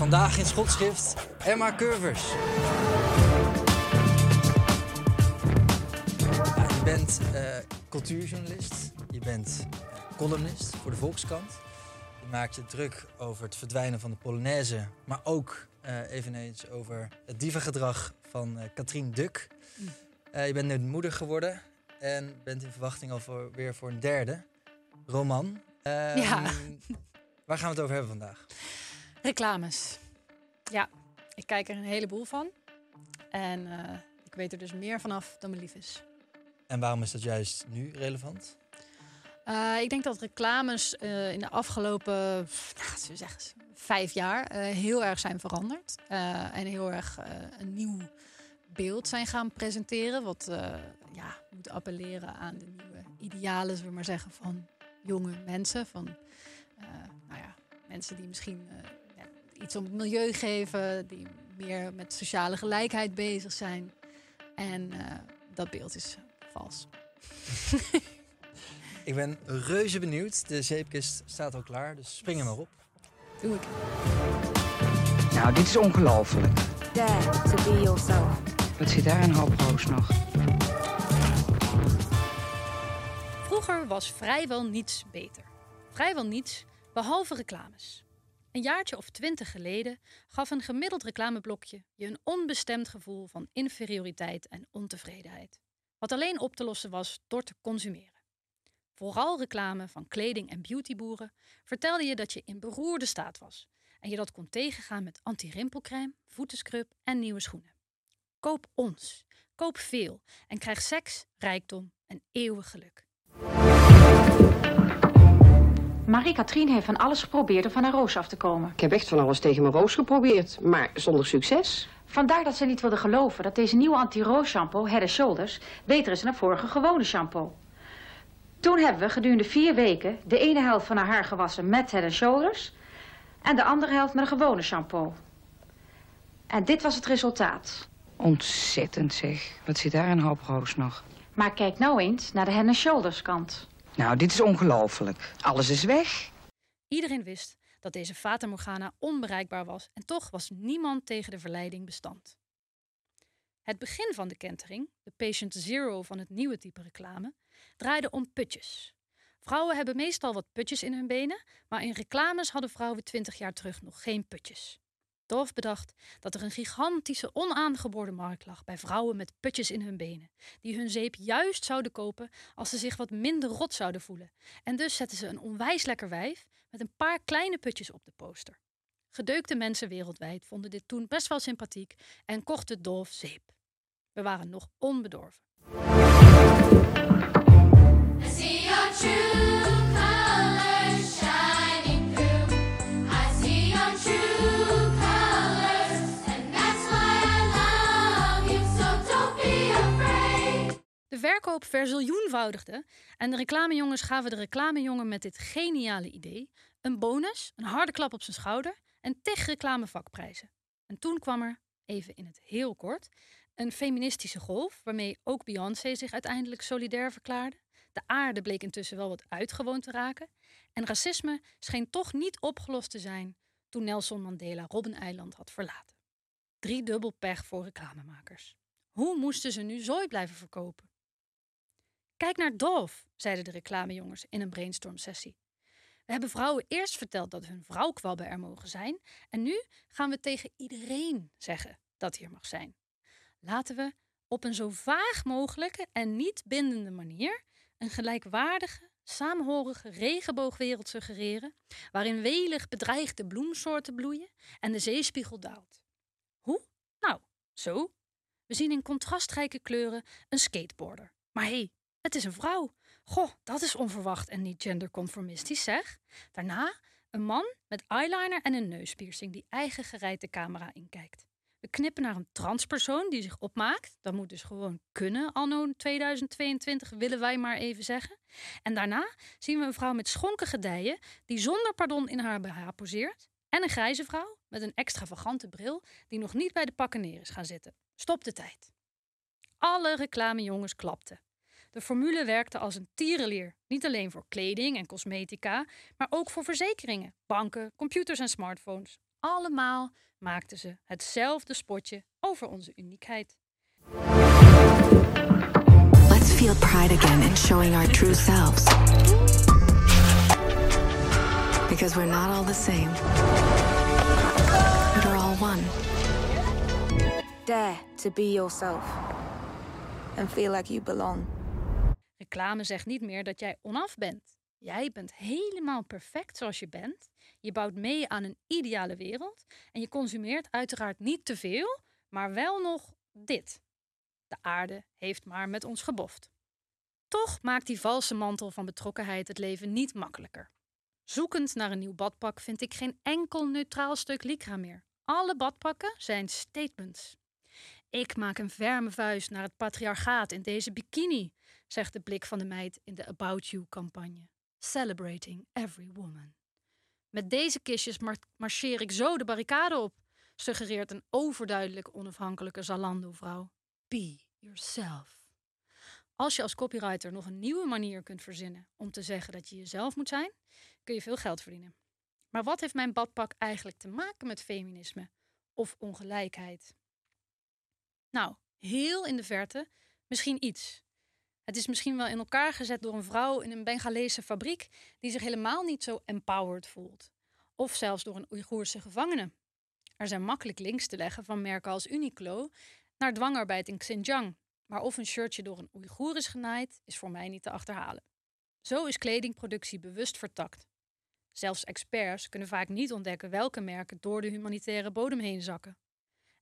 Vandaag in schotschrift Emma Curvers. Ja, je bent eh, cultuurjournalist, je bent columnist voor de Volkskrant. Je maakt je druk over het verdwijnen van de Polonaise, maar ook eh, eveneens over het dievengedrag van eh Katrien Duk. Eh, je bent nu moeder geworden en bent in verwachting al voor, weer voor een derde roman. Ehm, Ja. Waar gaan we het over hebben vandaag? Reclames. Ja, ik kijk er een heleboel van. En eh, ik weet er dus meer vanaf dan me lief is. En waarom is dat juist nu relevant? Eh, ik denk dat reclames eh, in de afgelopen nou, zeggen, vijf jaar eh, heel erg zijn veranderd. Eh, en heel erg een nieuw beeld zijn gaan presenteren. Wat eh, ja, moet appelleren aan de nieuwe idealen, zullen we maar zeggen, van jonge mensen. Van eh, nou ja, mensen die misschien eh, iets om het milieu geven, die meer met sociale gelijkheid bezig zijn. En eh, dat beeld is vals. Ik ben reuze benieuwd. De zeepkist staat al klaar, dus spring er maar op. Doe ik. Nou, dit is ongelooflijk. Dare to be yourself. Wat zit daar een hoop roos nog? Vroeger was vrijwel niets beter. Vrijwel niets, behalve reclames. Een jaartje of twintig geleden gaf een gemiddeld reclameblokje je een onbestemd gevoel van inferioriteit en ontevredenheid. Wat alleen op te lossen was door te consumeren. Vooral reclame van kleding- en beautyboeren vertelde je dat je in beroerde staat was en je dat kon tegengaan met anti-rimpelcrème, voetenscrub en nieuwe schoenen. Koop ons, koop veel en krijg seks, rijkdom en eeuwig geluk. Marie-Katrien heeft van alles geprobeerd om van haar roos af te komen. Ik heb echt van alles tegen mijn roos geprobeerd, maar zonder succes. Vandaar dat ze niet wilde geloven dat deze nieuwe anti-roos shampoo, Head Shoulders, beter is dan het vorige gewone shampoo. Toen hebben we gedurende vier weken de ene helft van haar haar gewassen met Head Shoulders en de andere helft met een gewone shampoo. En dit was het resultaat. Ontzettend zeg. Wat zit daar een hoop roos nog? Maar kijk nou eens naar de Head Shoulders kant. Nou, dit is ongelooflijk. Alles is weg. Iedereen wist dat deze Fata Morgana onbereikbaar was en toch was niemand tegen de verleiding bestand. Het begin van de kentering, de patient zero van het nieuwe type reclame, draaide om putjes. Vrouwen hebben meestal wat putjes in hun benen, maar in reclames hadden vrouwen 20 jaar terug nog geen putjes. Dove bedacht dat er een gigantische onaangeboorde markt lag bij vrouwen met putjes in hun benen, die hun zeep juist zouden kopen als ze zich wat minder rot zouden voelen. En dus zetten ze een onwijs lekker wijf met een paar kleine putjes op de poster. Gedeukte mensen wereldwijd vonden dit toen best wel sympathiek en kochten Dove zeep. We waren nog onbedorven. Verkoop verziljoenvoudigde en de reclamejongens gaven de reclamejongen met dit geniale idee een bonus, een harde klap op zijn schouder en tig reclamevakprijzen. En toen kwam er, even in het heel kort, een feministische golf waarmee ook Beyoncé zich uiteindelijk solidair verklaarde. De aarde bleek intussen wel wat uitgewoond te raken en racisme scheen toch niet opgelost te zijn toen Nelson Mandela Robben-eiland had verlaten. Driedubbel pech voor reclamemakers. Hoe moesten ze nu zooi blijven verkopen? Kijk naar Dove, zeiden de reclamejongens in een brainstormsessie. We hebben vrouwen eerst verteld dat hun vrouwkwabben er mogen zijn. En nu gaan we tegen iedereen zeggen dat hier mag zijn. Laten we op een zo vaag mogelijke en niet bindende manier een gelijkwaardige, saamhorige regenboogwereld suggereren, waarin welig bedreigde bloemsoorten bloeien en de zeespiegel daalt. Hoe? Nou, zo. We zien in contrastrijke kleuren een skateboarder. Maar hé, hey, het is een vrouw. Goh, dat is onverwacht en niet genderconformistisch, zeg. Daarna een man met eyeliner en een neuspiercing die eigen gereid de camera inkijkt. We knippen naar een transpersoon die zich opmaakt. Dat moet dus gewoon kunnen, anno 2022, willen wij maar even zeggen. En daarna zien we een vrouw met schonkige dijen die zonder pardon in haar BH poseert. En een grijze vrouw met een extravagante bril die nog niet bij de pakken neer is gaan zitten. Stop de tijd. Alle reclamejongens klapten. De formule werkte als een tierenlier. Niet alleen voor kleding en cosmetica, maar ook voor verzekeringen, banken, computers en smartphones. Allemaal maakten ze hetzelfde spotje over onze uniekheid. Let's feel pride again in showing our true selves. Because we're not all the same. We're all one. Dare to be yourself. And feel like you belong. Reclame zegt niet meer dat jij onaf bent. Jij bent helemaal perfect zoals je bent. Je bouwt mee aan een ideale wereld. En je consumeert uiteraard niet te veel, maar wel nog dit. De aarde heeft maar met ons geboft. Toch maakt die valse mantel van betrokkenheid het leven niet makkelijker. Zoekend naar een nieuw badpak vind ik geen enkel neutraal stuk lycra meer. Alle badpakken zijn statements. Ik maak een ferme vuist naar het patriarchaat in deze bikini, zegt de blik van de meid in de About You-campagne. Celebrating every woman. Met deze kistjes marcheer ik zo de barricade op, suggereert een overduidelijk onafhankelijke Zalando-vrouw. Be yourself. Als je als copywriter nog een nieuwe manier kunt verzinnen om te zeggen dat je jezelf moet zijn, kun je veel geld verdienen. Maar wat heeft mijn badpak eigenlijk te maken met feminisme of ongelijkheid? Nou, heel in de verte misschien iets. Het is misschien wel in elkaar gezet door een vrouw in een Bengalese fabriek die zich helemaal niet zo empowered voelt. Of zelfs door een Oeigoerse gevangene. Er zijn makkelijk links te leggen van merken als Uniqlo naar dwangarbeid in Xinjiang. Maar of een shirtje door een Oeigoer is genaaid, is voor mij niet te achterhalen. Zo is kledingproductie bewust vertakt. Zelfs experts kunnen vaak niet ontdekken welke merken door de humanitaire bodem heen zakken.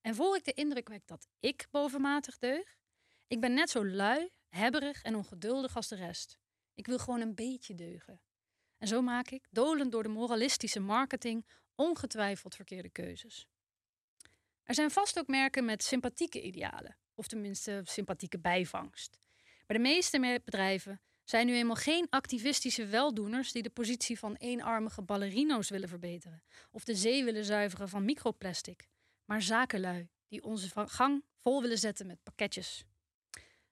En voor ik de indruk wek dat ik bovenmatig deug, ik ben net zo lui, hebberig en ongeduldig als de rest. Ik wil gewoon een beetje deugen. En zo maak ik, dolend door de moralistische marketing, ongetwijfeld verkeerde keuzes. Er zijn vast ook merken met sympathieke idealen, of tenminste sympathieke bijvangst. Maar de meeste bedrijven zijn nu eenmaal geen activistische weldoeners die de positie van eenarmige ballerino's willen verbeteren of de zee willen zuiveren van microplastic, maar zakenlui die onze gang vol willen zetten met pakketjes.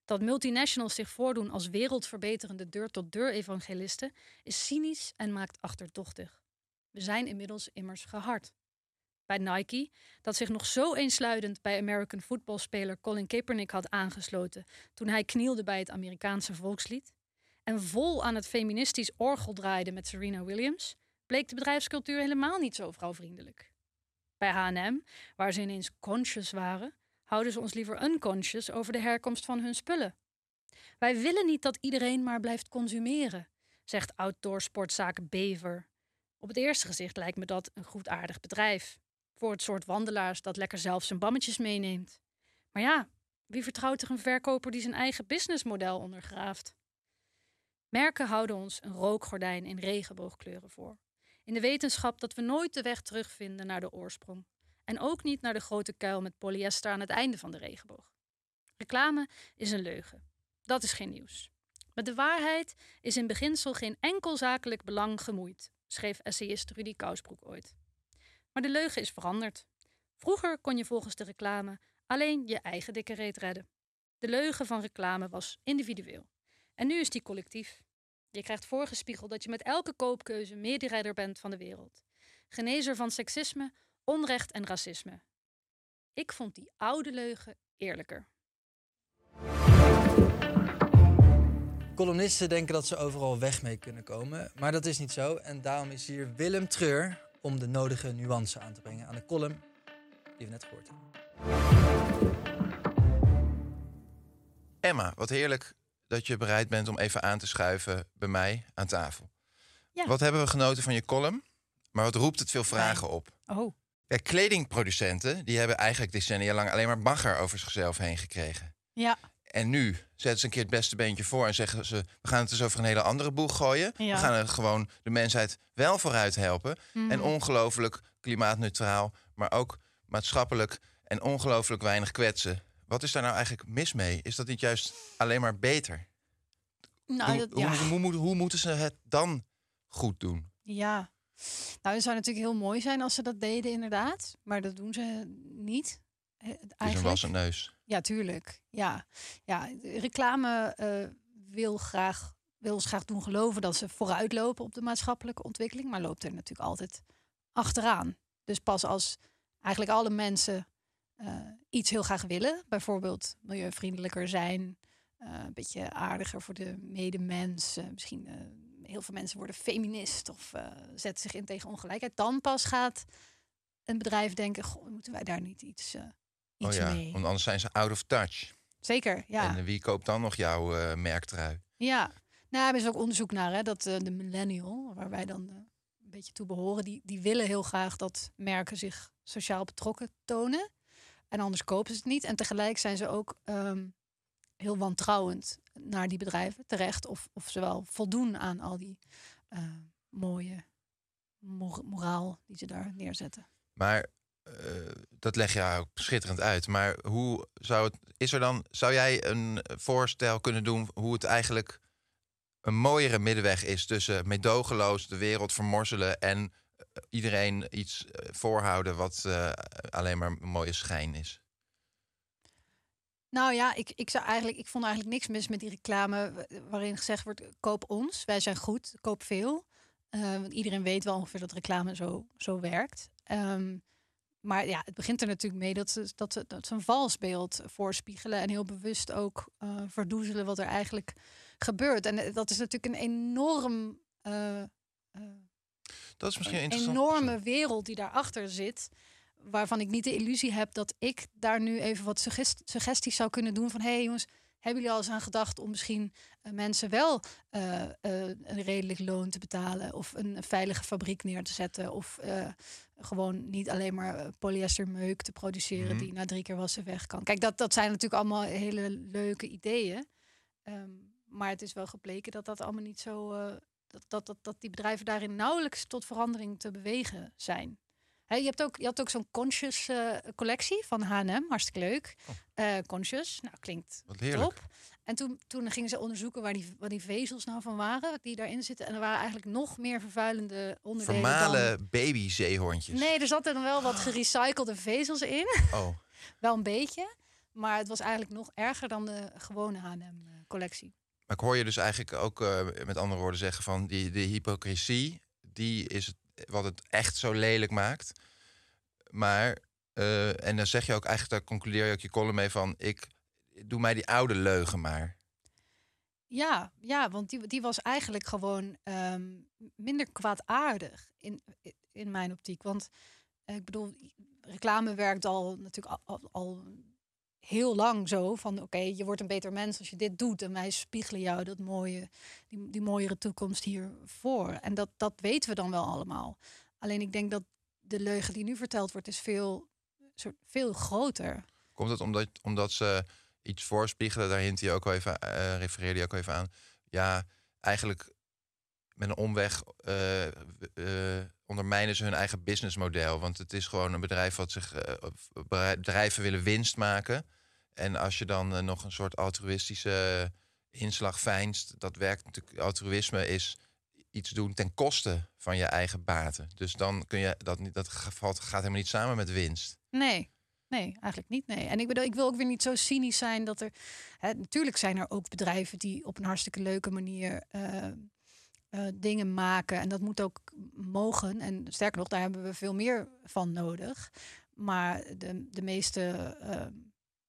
Dat multinationals zich voordoen als wereldverbeterende deur-tot-deur evangelisten is cynisch en maakt achterdochtig. We zijn inmiddels immers gehard. Bij Nike, dat zich nog zo eensluidend bij American voetbalspeler Colin Kaepernick had aangesloten toen hij knielde bij het Amerikaanse volkslied, en vol aan het feministisch orgel draaide met Serena Williams, bleek de bedrijfscultuur helemaal niet zo vrouwvriendelijk. Bij H&M, waar ze ineens conscious waren, houden ze ons liever unconscious over de herkomst van hun spullen. Wij willen niet dat iedereen maar blijft consumeren, zegt outdoor sportzaak Bever. Op het eerste gezicht lijkt me dat een goed aardig bedrijf. Voor het soort wandelaars dat lekker zelf zijn bammetjes meeneemt. Maar ja, wie vertrouwt er een verkoper die zijn eigen businessmodel ondergraaft? Merken houden ons een rookgordijn in regenboogkleuren voor. In de wetenschap dat we nooit de weg terugvinden naar de oorsprong. En ook niet naar de grote kuil met polyester aan het einde van de regenboog. Reclame is een leugen. Dat is geen nieuws. Met de waarheid is in beginsel geen enkel zakelijk belang gemoeid, schreef essayist Rudy Kousbroek ooit. Maar de leugen is veranderd. Vroeger kon je volgens de reclame alleen je eigen dikke reet redden. De leugen van reclame was individueel. En nu is die collectief. Je krijgt voorgespiegeld dat je met elke koopkeuze mederijder bent van de wereld. Genezer van seksisme, onrecht en racisme. Ik vond die oude leugen eerlijker. Columnisten denken dat ze overal weg mee kunnen komen, maar dat is niet zo. En daarom is hier Willem Treur om de nodige nuance aan te brengen aan de column die we net gehoord hebben. Emma, wat heerlijk dat je bereid bent om even aan te schuiven bij mij aan tafel. Ja. Wat hebben we genoten van je column? Maar wat roept het veel vragen op? Oh, Ja, kledingproducenten die hebben eigenlijk decennia lang alleen maar bagger over zichzelf heen gekregen. ja. En nu zetten ze een keer het beste beentje voor en zeggen ze: we gaan het eens over een hele andere boeg gooien. Ja. We gaan er gewoon de mensheid wel vooruit helpen. Mhm. En ongelooflijk klimaatneutraal, maar ook maatschappelijk en ongelooflijk weinig kwetsen. Wat is daar nou eigenlijk mis mee? Is dat niet juist alleen maar beter? Nou, hoe, dat, hoe, ja. hoe, moet- hoe moeten ze het dan goed doen? Ja. Nou, het zou natuurlijk heel mooi zijn als ze dat deden, inderdaad. Maar dat doen ze niet. eh, Het is een wassen neus. Ja, tuurlijk. Ja, ja reclame eh, wil, graag, wil ons graag doen geloven dat ze vooruitlopen op de maatschappelijke ontwikkeling, maar loopt er natuurlijk altijd achteraan. Dus pas als eigenlijk alle mensen eh, iets heel graag willen, bijvoorbeeld milieuvriendelijker zijn, een beetje aardiger voor de medemens, misschien heel veel mensen worden feminist of eh, zetten zich in tegen ongelijkheid, dan pas gaat een bedrijf denken, goh, moeten wij daar niet iets, Oh iets ja, mee? want anders zijn ze out of touch. Zeker, ja. En wie koopt dan nog jouw eh, merktrui? Ja, nou, er is ook onderzoek naar hè, dat de millennial, waar wij dan een beetje toe behoren, die, die willen heel graag dat merken zich sociaal betrokken tonen. En anders kopen ze het niet. En tegelijk zijn ze ook ehm, heel wantrouwend naar die bedrijven terecht. Of, of ze wel voldoen aan al die eh, mooie mor- moraal die ze daar neerzetten. Maar eh, dat leg je ook schitterend uit. Maar hoe zou het. Is er dan. Zou jij een voorstel kunnen doen hoe het eigenlijk een mooiere middenweg is tussen medogeloos de wereld vermorzelen en eh, iedereen iets voorhouden wat alleen maar een mooie schijn is? Nou ja, ik, ik, zou eigenlijk, ik vond eigenlijk niks mis met die reclame wa- waarin gezegd wordt: koop ons, wij zijn goed, koop veel. Eh, want iedereen weet wel ongeveer dat reclame zo, zo werkt. Ehm, maar ja, het begint er natuurlijk mee dat ze, dat ze, dat ze een vals beeld voorspiegelen en heel bewust ook eh, verdoezelen wat er eigenlijk gebeurt. En eh, dat is natuurlijk een enorm. eh, eh, Dat is misschien een interessant. enorme wereld die daarachter zit. Waarvan ik niet de illusie heb dat ik daar nu even wat suggest- suggesties zou kunnen doen. Van hé hey jongens, hebben jullie al eens aan gedacht om misschien eh, mensen wel eh, eh, een redelijk loon te betalen? Of een veilige fabriek neer te zetten? Of gewoon niet alleen maar polyestermeuk te produceren Mhm. die na drie keer wassen weg kan. Kijk, dat, dat zijn natuurlijk allemaal hele leuke ideeën. Ehm, maar het is wel gebleken dat dat allemaal niet zo. dat, dat, dat, dat die bedrijven daarin nauwelijks tot verandering te bewegen zijn. Je, hebt ook, je had ook zo'n conscious eh, collectie van H&M, hartstikke leuk. Eh, conscious, nou klinkt top. En toen, toen gingen ze onderzoeken waar die, waar die vezels nou van waren, die daarin zitten. En er waren eigenlijk nog meer vervuilende onderdelen dan... Vermalen babyzeehondjes. Nee, er zaten dan wel wat gerecyclede vezels in. Oh. wel een beetje. Maar het was eigenlijk nog erger dan de gewone H&M-collectie. Maar ik hoor je dus eigenlijk ook eh, met andere woorden zeggen van die de hypocrisie, die is het, wat het echt zo lelijk maakt. Maar, eh, en dan zeg je ook eigenlijk, daar concludeer je ook je column mee van, ik doe mij die oude leugen maar. Ja, ja, want die, die was eigenlijk gewoon ehm, minder kwaadaardig in, in mijn optiek. Want eh, ik bedoel, reclame werkt al natuurlijk al, heel lang zo. Van oké, je wordt een beter mens als je dit doet. En wij spiegelen jou dat mooie, die, die mooiere toekomst hiervoor. En dat, dat weten we dan wel allemaal. Alleen ik denk dat de leugen die nu verteld wordt, is veel, soort, veel groter. Komt het omdat, omdat ze iets voorspiegelen, daar hint je ook al even, eh refereerde je ook even aan. Ja, eigenlijk met een omweg eh, eh, ondermijnen ze hun eigen businessmodel. Want het is gewoon een bedrijf wat zich. eh, bedrijven willen winst maken. En als je dan nog een soort altruïstische inslag fijnst, dat werkt natuurlijk. Altruïsme is iets doen ten koste van je eigen baten. Dus dan kun je dat niet. Dat gaat helemaal niet samen met winst. Nee, nee, eigenlijk niet. Nee. En ik bedoel, ik wil ook weer niet zo cynisch zijn dat er. Hè, natuurlijk zijn er ook bedrijven die op een hartstikke leuke manier eh, dingen maken. En dat moet ook mogen. En sterker nog, daar hebben we veel meer van nodig. Maar de, de meeste eh,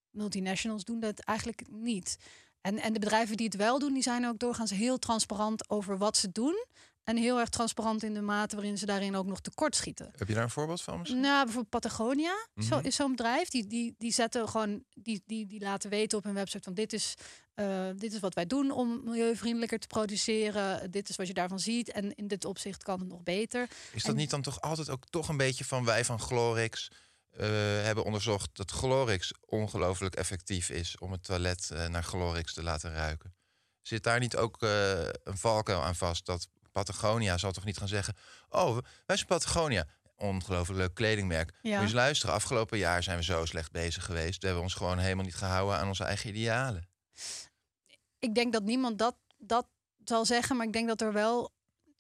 multinationals doen dat eigenlijk niet. En, en de bedrijven die het wel doen, die zijn ook doorgaans heel transparant over wat ze doen. En heel erg transparant in de mate waarin ze daarin ook nog tekortschieten. Heb je daar een voorbeeld van misschien? Nou, bijvoorbeeld Patagonia zo, Mhm. is zo'n bedrijf. Die, die, die zetten gewoon, die, die, die laten weten op hun website van dit is, eh, dit is wat wij doen om milieuvriendelijker te produceren. Dit is wat je daarvan ziet. En in dit opzicht kan het nog beter. Is dat En- niet dan toch altijd ook toch een beetje van wij van Glorix eh, hebben onderzocht dat Glorix ongelooflijk effectief is om het toilet eh, naar Glorix te laten ruiken? Zit daar niet ook een valkuil aan vast dat Patagonia zal toch niet gaan zeggen: Oh, wij zijn Patagonia. Ongelooflijk leuk kledingmerk. Ja. Moet je eens luisteren. Afgelopen jaar zijn we zo slecht bezig geweest. We hebben ons gewoon helemaal niet gehouden aan onze eigen idealen. ik denk dat niemand dat, dat zal zeggen, maar ik denk dat er wel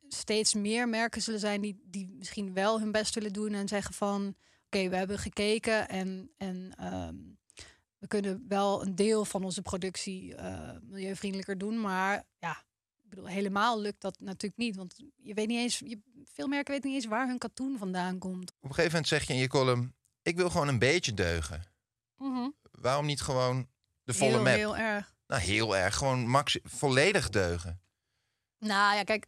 steeds meer merken zullen zijn die, die misschien wel hun best willen doen en zeggen van oké, we hebben gekeken en, en ehm, we kunnen wel een deel van onze productie eh, milieuvriendelijker doen, maar ja, bedoel, helemaal lukt dat natuurlijk niet, want je weet niet eens, je, veel merken weten niet eens waar hun katoen vandaan komt. Op een gegeven moment zeg je in je column: Ik wil gewoon een beetje deugen. Mhm. Waarom niet gewoon de volle heel, map? heel erg. Nou, heel erg. Gewoon maxi- volledig deugen. Nou ja, kijk,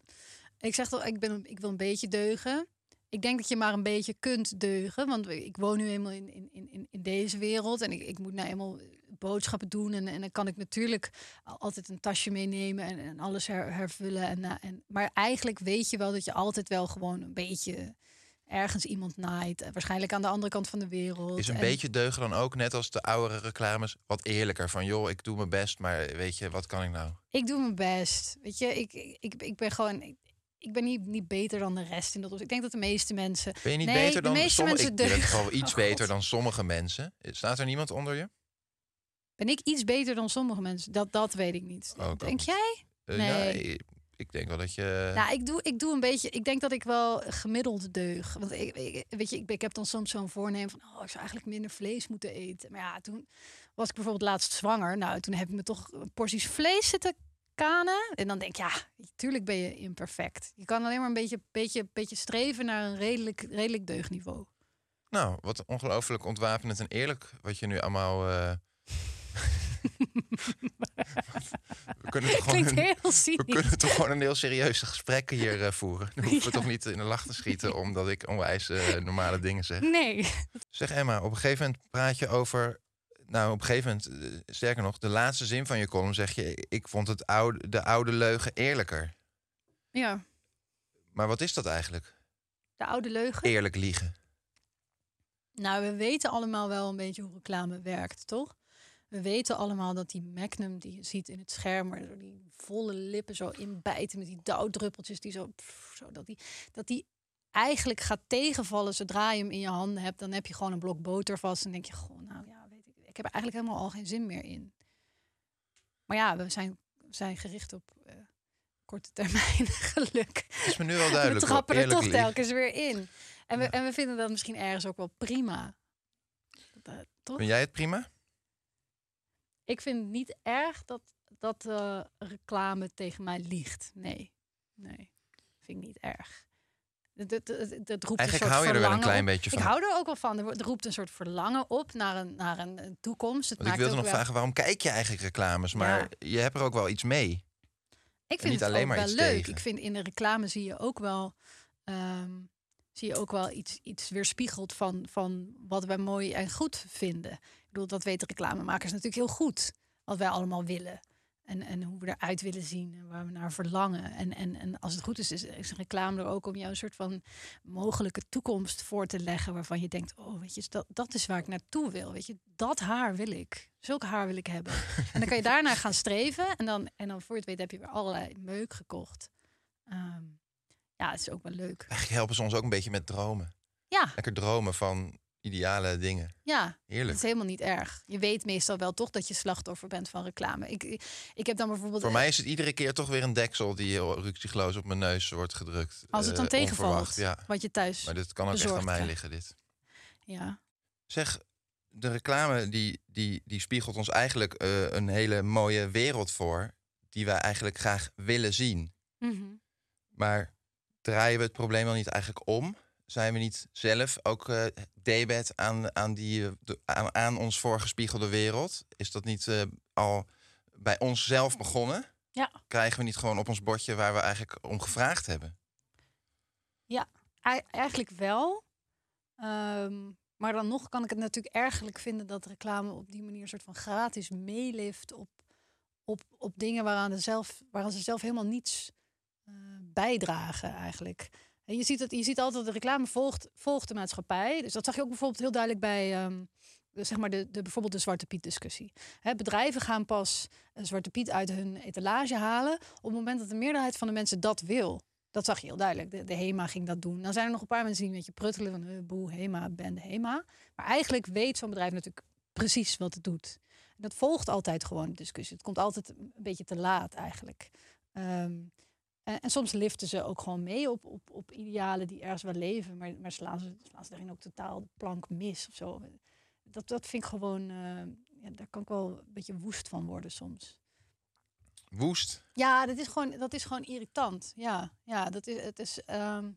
ik zeg toch, ik, ben, ik wil een beetje deugen. Ik denk dat je maar een beetje kunt deugen. Want ik woon nu eenmaal in, in, in, in deze wereld. En ik, ik moet nou eenmaal boodschappen doen. En, en dan kan ik natuurlijk al- altijd een tasje meenemen en, en alles her- hervullen. En, na- en, maar eigenlijk weet je wel dat je altijd wel gewoon een beetje ergens iemand naait. En Waarschijnlijk aan de andere kant van de wereld. Is een En- beetje deugen dan ook, net als de oudere reclames, wat eerlijker. Van joh, ik doe mijn best, maar weet je, wat kan ik nou? Ik doe mijn best. Weet je, ik, ik, ik, ben gewoon. Ik, ik ben niet, niet beter dan de rest in dat opzicht. Ik denk dat de meeste mensen. Ben je niet nee, beter dan de meeste sommige? mensen Ik, deugen. gewoon iets Oh, beter dan sommige mensen. Staat er niemand onder je? Ben ik iets beter dan sommige mensen? Dat, dat weet ik niet. Oh, denk jij? Eh, Nee. ja, ik denk wel dat je. Nou, ik doe, ik doe een beetje. Ik denk dat ik wel gemiddeld deug. Want ik, ik- weet je, ik, ik heb dan soms zo'n voornemen van, oh, ik zou eigenlijk minder vlees moeten eten. Maar ja, toen was ik bijvoorbeeld laatst zwanger. Nou, toen heb ik me toch porties vlees zitten kanen. En dan denk ik, ja, tuurlijk ben je imperfect. Je kan alleen maar een beetje, beetje, beetje streven naar een redelijk, redelijk deugniveau. Nou, wat ongelooflijk ontwapenend en eerlijk wat je nu allemaal. eh, we kunnen toch gewoon Klinkt een, heel we kunnen toch gewoon een heel serieus gesprek hier eh, voeren. Dan hoeven we toch niet in de lach te schieten omdat ik onwijs eh, normale dingen zeg. Nee. Zeg Emma, op een gegeven moment praat je over. Nou, op een gegeven moment, eh, sterker nog, de laatste zin van je column zeg je: Ik vond het oude, de oude leugen eerlijker. Ja, Maar wat is dat eigenlijk? de oude leugen. Eerlijk liegen. Nou, we weten allemaal wel een beetje hoe reclame werkt, toch? We weten allemaal dat die Magnum die je ziet in het scherm, waar die volle lippen zo inbijten met die dauwdruppeltjes die zo, pff, zo dat die, dat die eigenlijk gaat tegenvallen zodra je hem in je handen hebt. Dan heb je gewoon een blok boter vast en denk je, goh, nou ja, weet ik, ik heb er eigenlijk helemaal al geen zin meer in. Maar ja, we zijn, we zijn gericht op eh, korte termijn geluk. Is me nu wel duidelijk. We trappen er toch telkens weer in. En we, en we vinden dat misschien ergens ook wel prima. Dat, eh, toch? Vind jij het prima? Ik vind het niet erg dat, dat eh, reclame tegen mij liegt. Nee, nee, vind ik niet erg. Dat, dat, roept Eigenlijk een soort hou je er wel een klein beetje van. Ik hou er ook wel van. Er roept een soort verlangen op naar een, naar een, toekomst. Het ik wilde nog wel- vragen, waarom kijk je eigenlijk reclames? Maar je hebt er ook wel iets mee. Ik vind niet het alleen ook maar wel leuk. tegen. Ik vind in de reclame zie je ook wel, ehm, zie je ook wel iets, iets weerspiegeld van, van wat wij mooi en goed vinden. Ik bedoel, dat weten reclamemakers natuurlijk heel goed. Wat wij allemaal willen. En, en hoe we eruit willen zien en waar we naar verlangen. En, en, en als het goed is, is, is reclame er ook om jou een soort van mogelijke toekomst voor te leggen. Waarvan je denkt, oh weet je, dat, dat is waar ik naartoe wil. Weet je, dat haar wil ik. Zulk haar wil ik hebben. en dan kan je daarnaar gaan streven. En dan, en dan voor je het weet heb je weer allerlei meuk gekocht. Ehm, ja, het is ook wel leuk. Eigenlijk helpen ze ons ook een beetje met dromen. Ja, Lekker dromen van ideale dingen. ja. Heerlijk. Het is helemaal niet erg. Je weet meestal wel toch dat je slachtoffer bent van reclame. Ik, ik, heb dan bijvoorbeeld... Voor mij is het iedere keer toch weer een deksel die ruksigloos op mijn neus wordt gedrukt. Als het dan Eh, tegenvalt, Ja. wat je thuis Maar dit kan ook echt aan mij liggen, dit. Ja. Zeg, de reclame die, die, die spiegelt ons eigenlijk eh, een hele mooie wereld voor... die wij eigenlijk graag willen zien. Mhm. Maar draaien we het probleem dan niet eigenlijk om? Zijn we niet zelf ook eh debet aan, aan, die, eh, de- aan, aan ons voorgespiegelde wereld? Is dat niet eh, al bij onszelf begonnen? Ja. Krijgen we niet gewoon op ons bordje waar we eigenlijk om gevraagd hebben? Ja, ei- eigenlijk wel. Ehm, maar dan nog kan ik het natuurlijk ergerlijk vinden dat reclame op die manier een soort van gratis meelift op, op, op dingen waaraan, de zelf, waaraan ze zelf helemaal niets bijdragen eigenlijk. En je ziet, het, je ziet altijd dat de reclame volgt, volgt de maatschappij. Dus dat zag je ook bijvoorbeeld heel duidelijk bij de, zeg maar de, de, bijvoorbeeld de Zwarte Piet discussie. Hè, bedrijven gaan pas een Zwarte Piet uit hun etalage halen op het moment dat de meerderheid van de mensen dat wil. Dat zag je heel duidelijk. De, de HEMA ging dat doen. Dan zijn er nog een paar mensen die een beetje pruttelen van eh, boe, HEMA, ben de HEMA. Maar eigenlijk weet zo'n bedrijf natuurlijk precies wat het doet. En dat volgt altijd gewoon de discussie. Het komt altijd een beetje te laat eigenlijk. Ehm, en, en soms liften ze ook gewoon mee op, op, op idealen die ergens wel leven. Maar, maar slaan, ze, slaan ze daarin ook totaal de plank mis of zo. Dat, dat vind ik gewoon... eh, ja, daar kan ik wel een beetje woest van worden soms. Woest. Ja, dat is gewoon, dat is gewoon irritant. Ja, ja dat is, het is. ehm,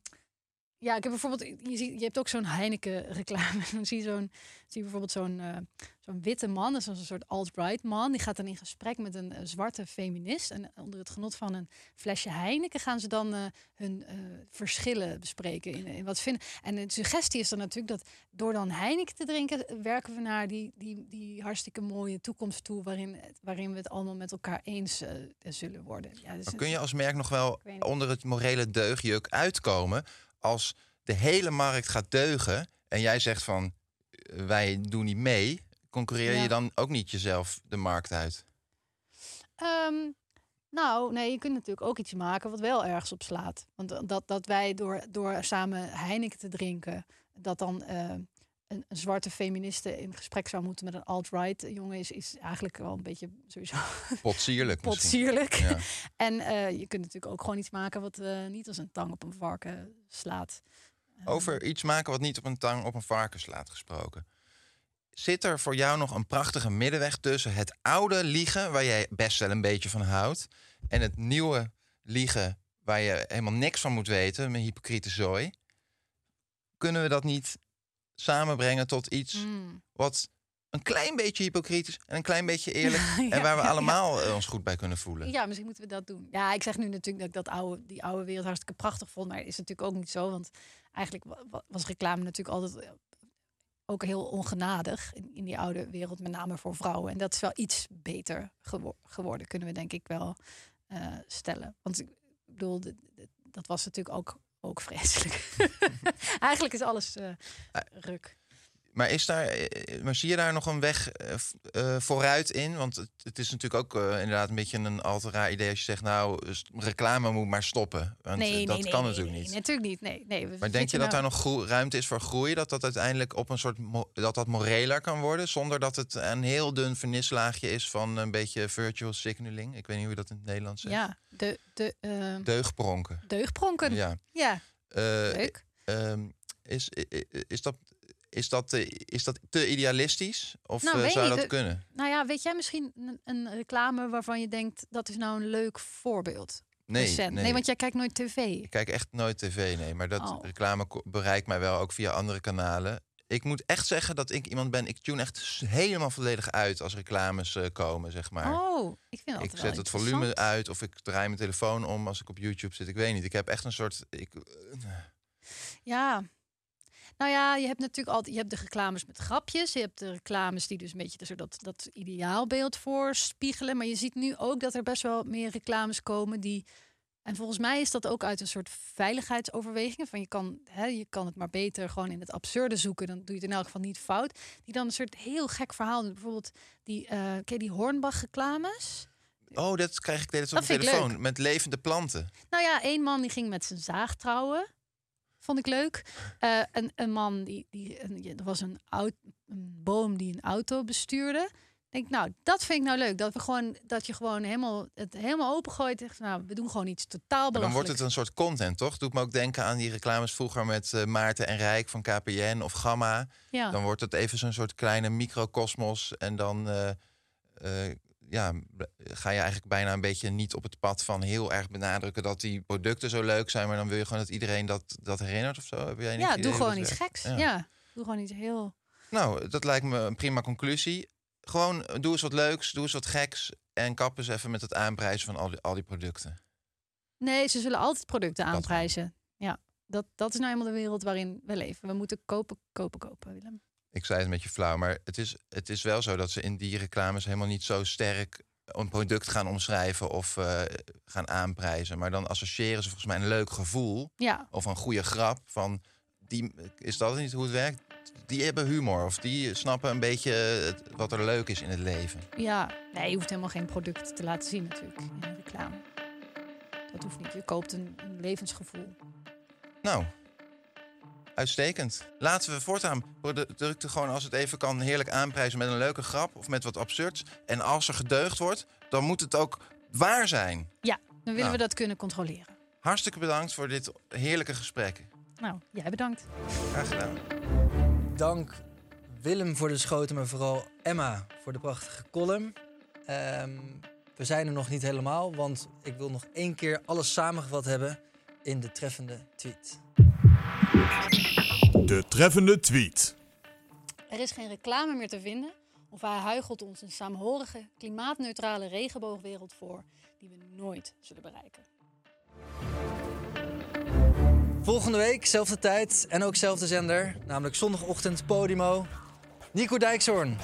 ja, ik heb bijvoorbeeld, je, ziet, je hebt ook zo'n Heineken-reclame. Dan zie je, zo'n, zie je bijvoorbeeld zo'n eh, zo'n witte man, dat is een soort alt-right man. Die gaat dan in gesprek met een eh, zwarte feminist. En onder het genot van een flesje Heineken gaan ze dan eh, hun eh, verschillen bespreken. In, in wat vinden. En de suggestie is dan natuurlijk dat door dan Heineken te drinken, eh, werken we naar die, die, die hartstikke mooie toekomst toe. Waarin, waarin we het allemaal met elkaar eens eh, zullen worden. Ja, dus kun je als merk nog wel onder het morele deugdjuk uitkomen als de hele markt gaat deugen en jij zegt van eh, wij doen niet mee, concurreer Ja. je dan ook niet jezelf de markt uit? Ehm, nou, nee, je kunt natuurlijk ook iets maken wat wel ergens op slaat. Want dat, dat wij door, door samen Heineken te drinken, dat dan eh, een, een zwarte feministe in gesprek zou moeten met een alt-right jongen, is, is eigenlijk wel een beetje sowieso Potsierlijk potsierlijk. Ja. en eh, je kunt natuurlijk ook gewoon iets maken wat eh, niet als een tang op een varken slaat. Over iets maken wat niet op een tang op een varken slaat gesproken. Zit er voor jou nog een prachtige middenweg tussen het oude liegen, waar jij best wel een beetje van houdt, en het nieuwe liegen, waar je helemaal niks van moet weten, met hypocriete zooi? Kunnen we dat niet samenbrengen tot iets Hmm. wat een klein beetje hypocriet is en een klein beetje eerlijk, Ja, en waar we ja, allemaal eh, ons goed bij kunnen voelen? Ja, misschien moeten we dat doen. Ja, ik zeg nu natuurlijk dat ik dat oude, die oude wereld hartstikke prachtig vond. Maar is natuurlijk ook niet zo. Want eigenlijk wa- wa- was reclame natuurlijk altijd eh, ook heel ongenadig in, in die oude wereld. Met name voor vrouwen. En dat is wel iets beter gewo- geworden, kunnen we denk ik wel eh, stellen. Want ik bedoel, dat was natuurlijk ook, ook vreselijk. eigenlijk is alles eh, ruk. Maar, is daar, eh, maar zie je daar nog een weg eh, eh, vooruit in? Want het, het is natuurlijk ook eh, inderdaad een beetje een al te raar idee als je zegt, nou, reclame moet maar stoppen. Want nee, eh, dat nee, kan nee, natuurlijk nee, niet. natuurlijk niet. Nee, nee, Maar denk je dat daar nou- nog groe- ruimte is voor groei? Dat dat uiteindelijk op een soort dat dat moreler kan worden, zonder dat het een heel dun vernislaagje is van een beetje virtual signaling? Ik weet niet hoe je dat in het Nederlands zegt. Ja, de, de, ehm, Deugpronken. deugdpronken. Ja. ja. Eh, Leuk. ehm, is, is, dat, is, dat, eh, is dat te idealistisch? Of Nou, eh, zou dat de- kunnen? Nou ja, weet jij misschien een, een reclame waarvan je denkt dat is nou een leuk voorbeeld? Nee, nee. nee, want jij kijkt nooit tv. Ik kijk echt nooit tv, nee. Maar dat Oh. reclame bereikt mij wel ook via andere kanalen. Ik moet echt zeggen dat ik iemand ben... Ik tune echt helemaal volledig uit als reclames eh, komen, zeg maar. Oh, ik vind dat ik zet het volume uit of ik draai mijn telefoon om als ik op YouTube zit. Ik weet niet. Ik heb echt een soort... Ik, Ja. Nou ja, je hebt natuurlijk altijd je hebt de reclames met grapjes. Je hebt de reclames die dus een beetje dus dat, dat ideaalbeeld voorspiegelen. Maar je ziet nu ook dat er best wel meer reclames komen die. En volgens mij is dat ook uit een soort veiligheidsoverwegingen. Van je kan, hè, je kan het maar beter gewoon in het absurde zoeken. Dan doe je het in elk geval niet fout. Die dan een soort heel gek verhaal. Bijvoorbeeld die, ken je die Hornbach reclames? oh, dat krijg ik de Dat op mijn ik telefoon. Met levende planten. Nou ja, één man die ging met zijn zaag trouwen. Vond ik leuk. Eh, een, een man die, die een, er was een, oud, een boom die een auto bestuurde. Ik Denk, nou, dat vind ik nou leuk. Dat we gewoon dat je gewoon helemaal het helemaal opengooit. Zegt, nou, we doen gewoon iets totaal Maar dan wordt het een soort content, toch? Doet me ook denken aan die reclames vroeger met eh, Maarten en Rijk van KPN of Gamma. Ja. Dan wordt het even zo'n soort kleine microcosmos. En dan eh, ja, ga je eigenlijk bijna een beetje niet op het pad van heel erg benadrukken dat die producten zo leuk zijn. Maar dan wil je gewoon dat iedereen dat, dat herinnert of zo. Heb jij ja, doe gewoon dat iets geks. Ja. doe gewoon iets heel. Nou, dat lijkt me een prima conclusie. Gewoon eh, doe eens wat leuks, doe eens wat geks. En kappen ze even met het aanprijzen van al die, al die producten. Nee, ze zullen altijd producten aanprijzen. Ja, dat, dat is nou eenmaal de wereld waarin we leven. We moeten kopen, kopen, kopen, Willem. Ik zei het een beetje flauw, maar het is, het is wel zo dat ze in die reclames helemaal niet zo sterk een product gaan omschrijven of eh, gaan aanprijzen. Maar dan associëren ze volgens mij een leuk gevoel Ja, of een goede grap van die is dat niet hoe het werkt? Die hebben humor of die snappen een beetje het- wat er leuk is in het leven. ja. Nee, je hoeft helemaal geen product te laten zien natuurlijk in reclame. Dat hoeft niet. Je koopt een, een levensgevoel. Nou, uitstekend. Laten we voortaan producten gewoon als het even kan heerlijk aanprijzen met een leuke grap of met wat absurds. En als er gedeugd wordt, dan moet het ook waar zijn. Ja, dan willen Nou. we dat kunnen controleren. Hartstikke bedankt voor dit heerlijke gesprek. Nou, jij bedankt. Graag gedaan. Dank Willem voor de schoten, maar vooral Emma voor de prachtige column. Ehm, we zijn er nog niet helemaal, want ik wil nog één keer alles samengevat hebben in de treffende tweet. De treffende tweet. Er is geen reclame meer te vinden of hij huichelt ons een saamhorige, klimaatneutrale regenboogwereld voor die we nooit zullen bereiken. Volgende week, zelfde tijd en ook zelfde zender, namelijk zondagochtend Podimo. Nico Dijkshoorn.